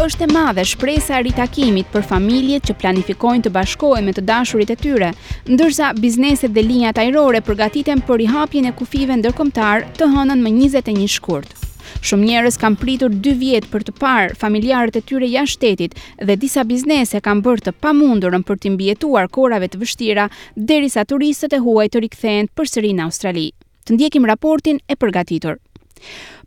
Është e madhe shpresa e ritakimit për familjet që planifikojnë të bashkohen me të dashurit e tyre, ndërsa bizneset dhe linjat ajrore përgatiten për rihapjen e kufijve ndërkombëtarë të hënën më 21 shkurt. Shumë njerëz kanë pritur 2 vjet për të parë familjarët e tyre jashtë shtetit dhe disa biznese kanë bërë të pamundurën për t'u mbijetuar kohërave të vështira derisa turistët e huaj të rikthehen përsëri në Australi. Të ndjekim raportin e përgatitur.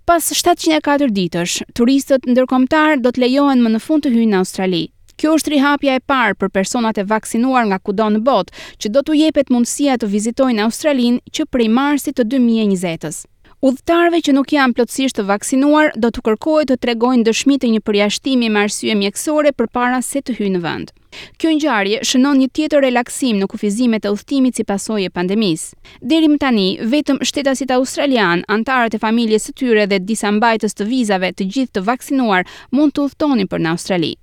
Pas 704 ditësh, turistët ndërkombëtarë do të lejohen më në fund të hyjnë në Australi. Kjo është rihapja e parë për personat e vaksinuar nga kudo në botë, që do t'u jepet mundësia të vizitojnë Australinë që prej marsit të dy mijë e njëzetës. Udhëtarëve që nuk janë plotësisht të vaksinuar do t'u kërkohet të tregojnë dëshmi të një përjashtimi me arsye mjekësore përpara se të hyjnë në vend. Kjo ngjarje shënon një tjetër relaksim në kufizimet e udhëtimit si pasojë e pandemisë. Deri më tani, vetëm shtetasit australianë, anëtarët e familjes së tyre dhe disa mbajtës të vizave, të gjithë të vaksinuar, mund të udhëtonin për në Australi.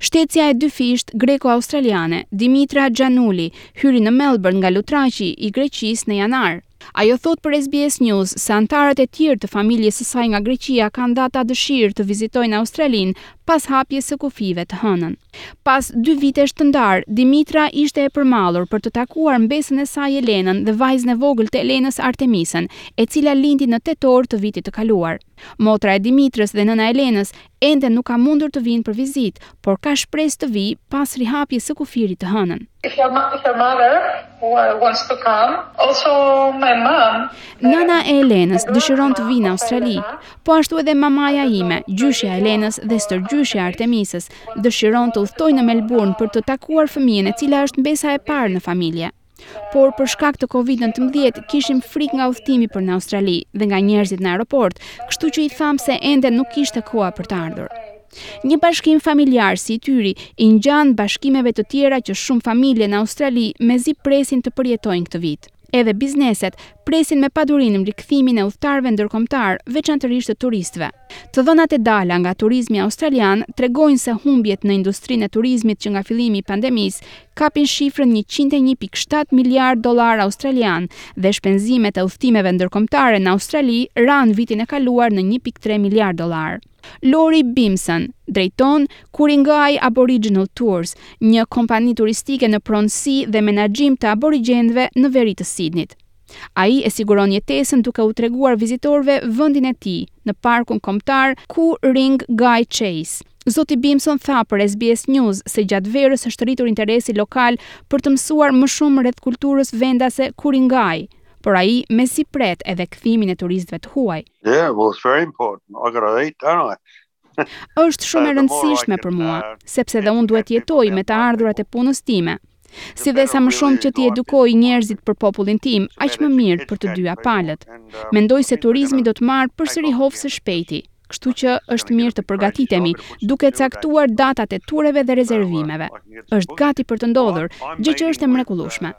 Shtetasja e dyfishtë greko-australiane, Dimitra Xhanuli, hyri në Melbourne nga Lutraqi i Greqisë në janar. Ajo thotë për SBS News se anëtarët e tjerë të familjes së saj nga Greqia kanë dhe ata dëshirë të vizitojnë Australinë pas hapjes së kufijve të hënën. Pas dy vitesh të ndarë, Dimitra ishte e përmallur për të takuar mbesën e saj Elenën dhe vajzën e vogël të Elenës Artemisën, e cila lindi në tetor të vitit të kaluar. Motra e Dimitrës dhe nëna e Elenës, Ende nuk ka mundur të vijë për vizitë, por ka shpresë të vijë pas rihapjes së kufirit të hënën. Nëna e Elenës dëshiron të vijë në Australi. Po ashtu edhe mamaja ime, gjyshja e Elenës dhe stërgjyshja e Artemisës dëshiron të udhëtojë në Melburn për të takuar fëmijën, e cila është mbesa e parë në familje. por për shkak të Covid-19 kishim frikë nga udhëtimi për në Australi dhe nga njerëzit në aeroport, kështu që i thamë se ende nuk ishte koha për të ardhur. Një bashkim familjar si i tyre i ngjan bashkimeve të tjera që shumë familje në Australi mezi presin të përjetojnë këtë vit. Edhe bizneset presin me padurim rikthimin e udhëtarëve ndërkombëtarë, veçanërisht të turistëve. Të dhënat e dala nga turizmi australian tregojnë se humbjet në industrinë e turizmit që nga fillimi i pandemisë kapin shifrën njëqind e një pikë shtatë miliardë dollarë australianë dhe shpenzimet e udhëtimeve ndërkombëtare në Australi ranë vitin e kaluar në një pikë tre miliardë dollarë. Lori Bimson drejton Ku-ring-gai Aboriginal Tours, një kompani turistike në pronësi dhe menaxhim të aborigjenëve në veri të Sidnit. Ai e siguron jetesën duke u treguar vizitorëve vendin e tij në parkun kombëtar Ku-ring-gai Chase. Zoti Bimson tha për SBS News se gjatë verës është rritur interesi lokal për të mësuar më shumë rreth kulturës vendase Ku-ring-gai, por ai mezi pret edhe kthimin e turistëve të huaj. Është shumë e rëndësishme për mua, sepse edhe unë duhet të jetoj me të ardhurat e punës time. Si dhe sa më shumë që t'i edukoj njerëzit për popullin tim, aq më mirë për të dyja palët. Mendoj se turizmi do të marrë përsëri hov së shpejti, kështu që është mirë të përgatitemi, duke caktuar datat e tureve dhe rezervimeve. Është gati për të ndodhur, gjë që është e mrekullueshme.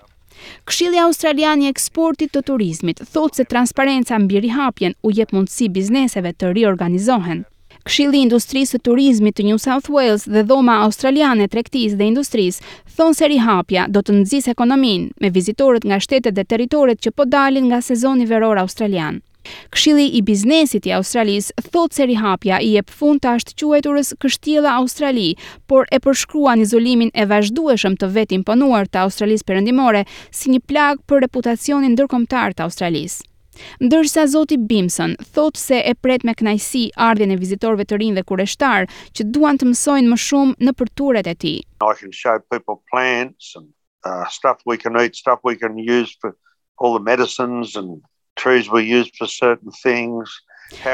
Këshilli Australian i Eksportit të Turizmit thotë se transparenca mbi rihapjen u jep mundësi bizneseve të riorganizohen. Këshilli i Industrisë së Turizmit të New South Wales dhe Dhoma Australiane e Tregtisë dhe Industrisë thonë se rihapja do të nxisë ekonominë, me vizitorët nga shtetet dhe territoret që po dalin nga sezoni veror australian. Këshilli i Biznesit i Australisë thotë se rihapja i jep fund të ashtëquajturës Kështjella Australi, por e përshkruan izolimin e vazhdueshëm të vetë-imponuar të Australisë Perëndimore si një plagë për reputacionin ndërkombëtar të Australisë. Ndërsa zoti Bimson thotë se e pret me kënaqësi ardhjen e vizitorëve të rinj dhe kureshtarë që duan të mësojnë më shumë nëpër turet e tij. I can show people plants and stuff we can eat, stuff we can use for all the medicines and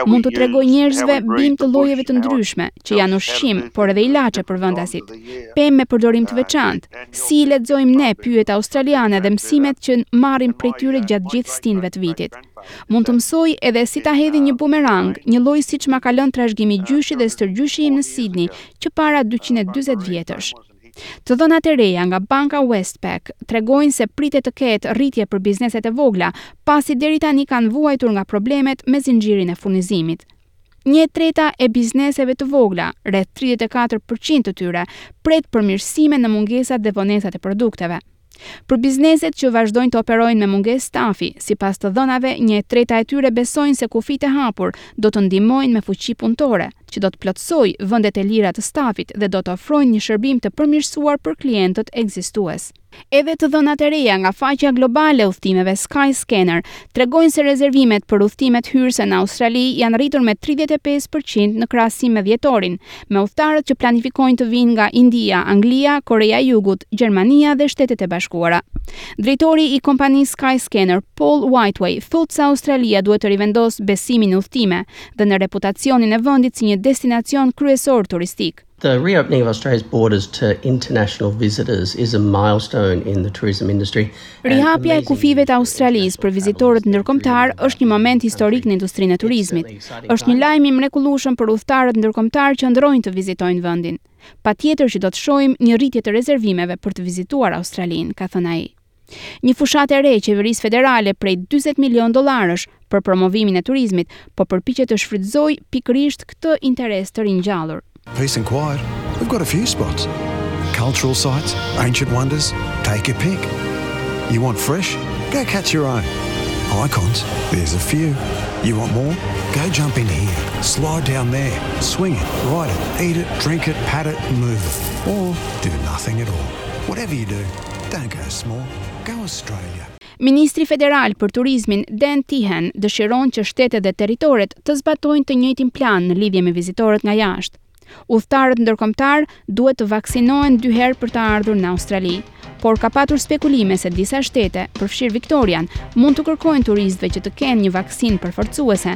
Mund t'u tregoj njerëzve bimë të llojeve të ndryshme, që janë ushqim, por edhe ilaçe për vendasit. Pemë me përdorim të veçantë. Si i lexojmë ne pyjet australiane dhe mësimet që marrim prej tyre gjatë gjithë stinëve të vitit. Mund të mësoj edhe si ta hedhësh një bumerang, njëlloj siç ma ka lënë trashëgim gjyshi dhe stërgjyshi im në Sidni, që para dyqind e dyzet vjetësh. Të dhënat e reja nga banka Westpac tregojnë se pritet të ketë rritje për bizneset e vogla, pasi deri tani kanë vuajtur nga problemet me zinxhirin e furnizimit. Një e treta e bizneseve të vogla, rreth tridhjetë e katër për qind të tyre, pret përmirësime në mungesat dhe vonesat e produkteve. Për bizneset që vazhdojnë të operojnë me mungesë stafi, sipas të dhënave, një e treta e tyre besojnë se kufijtë e hapur do të ndihmojnë me fuqi punëtore, që do të plotësojë vendet e lira të stafit dhe do të ofrojnë një shërbim të përmirësuar për klientët ekzistues. Edhe të dhënat e reja nga faqja globale e udhëtimeve Skyscanner tregojnë se rezervimet për udhëtimet hyrëse në Australi janë rritur me tridhjetë e pesë për qind në krahasim me dhjetorin, me udhëtarët që planifikojnë të vijnë nga India, Anglia, Koreja e Jugut, Gjermania dhe Shtetet e Bashkuara. Drejtori i kompanisë Skyscanner, Paul Whiteway, thotë se Australia duhet të rivendosë besimin në udhëtime dhe në reputacionin e vendit si një destinacion kryesor turistik. The reopening of Australia's borders to international visitors is a milestone in the tourism industry. Rihapja e kufijve të Australisë për vizitorët ndërkombëtarë është një moment historik në industrinë e turizmit. Është një lajm i mrekullueshëm për udhëtarët ndërkombëtarë që ëndrrojnë të vizitojnë vendin. Patjetër që do të shohim një rritje të rezervimeve për të vizituar Australinë, ka thënë ai. Një fushatë e re e qeverisë federale prej dyzet milionë dollarësh për promovimin e turizmit, po përpiqet të shfrytëzojë pikërisht këtë interes të ringjallur. Please inquire, we've got a few spots, cultural sites, ancient wonders, take your pick. You want fresh? Go catch your own. Icons, there's a few. You want more? Go jump in here, slide down there, swing it, ride it, eat it, drink it, pat it, move it. Or do nothing at all. Whatever you do, don't go small, go Australia. Ministri federal për turizmin, Dan Tehan, dëshiron që shtetet dhe territoret të zbatojnë të njëjtin plan në lidhje me vizitorët nga jashtë. Udhëtarët ndërkombëtarë duhet të vaksinohen dy herë për të ardhur në Australi, por ka patur spekulime se disa shtete, përfshirë Viktorian, mund t'u kërkojnë turistëve që të kenë një vaksinë përforcuese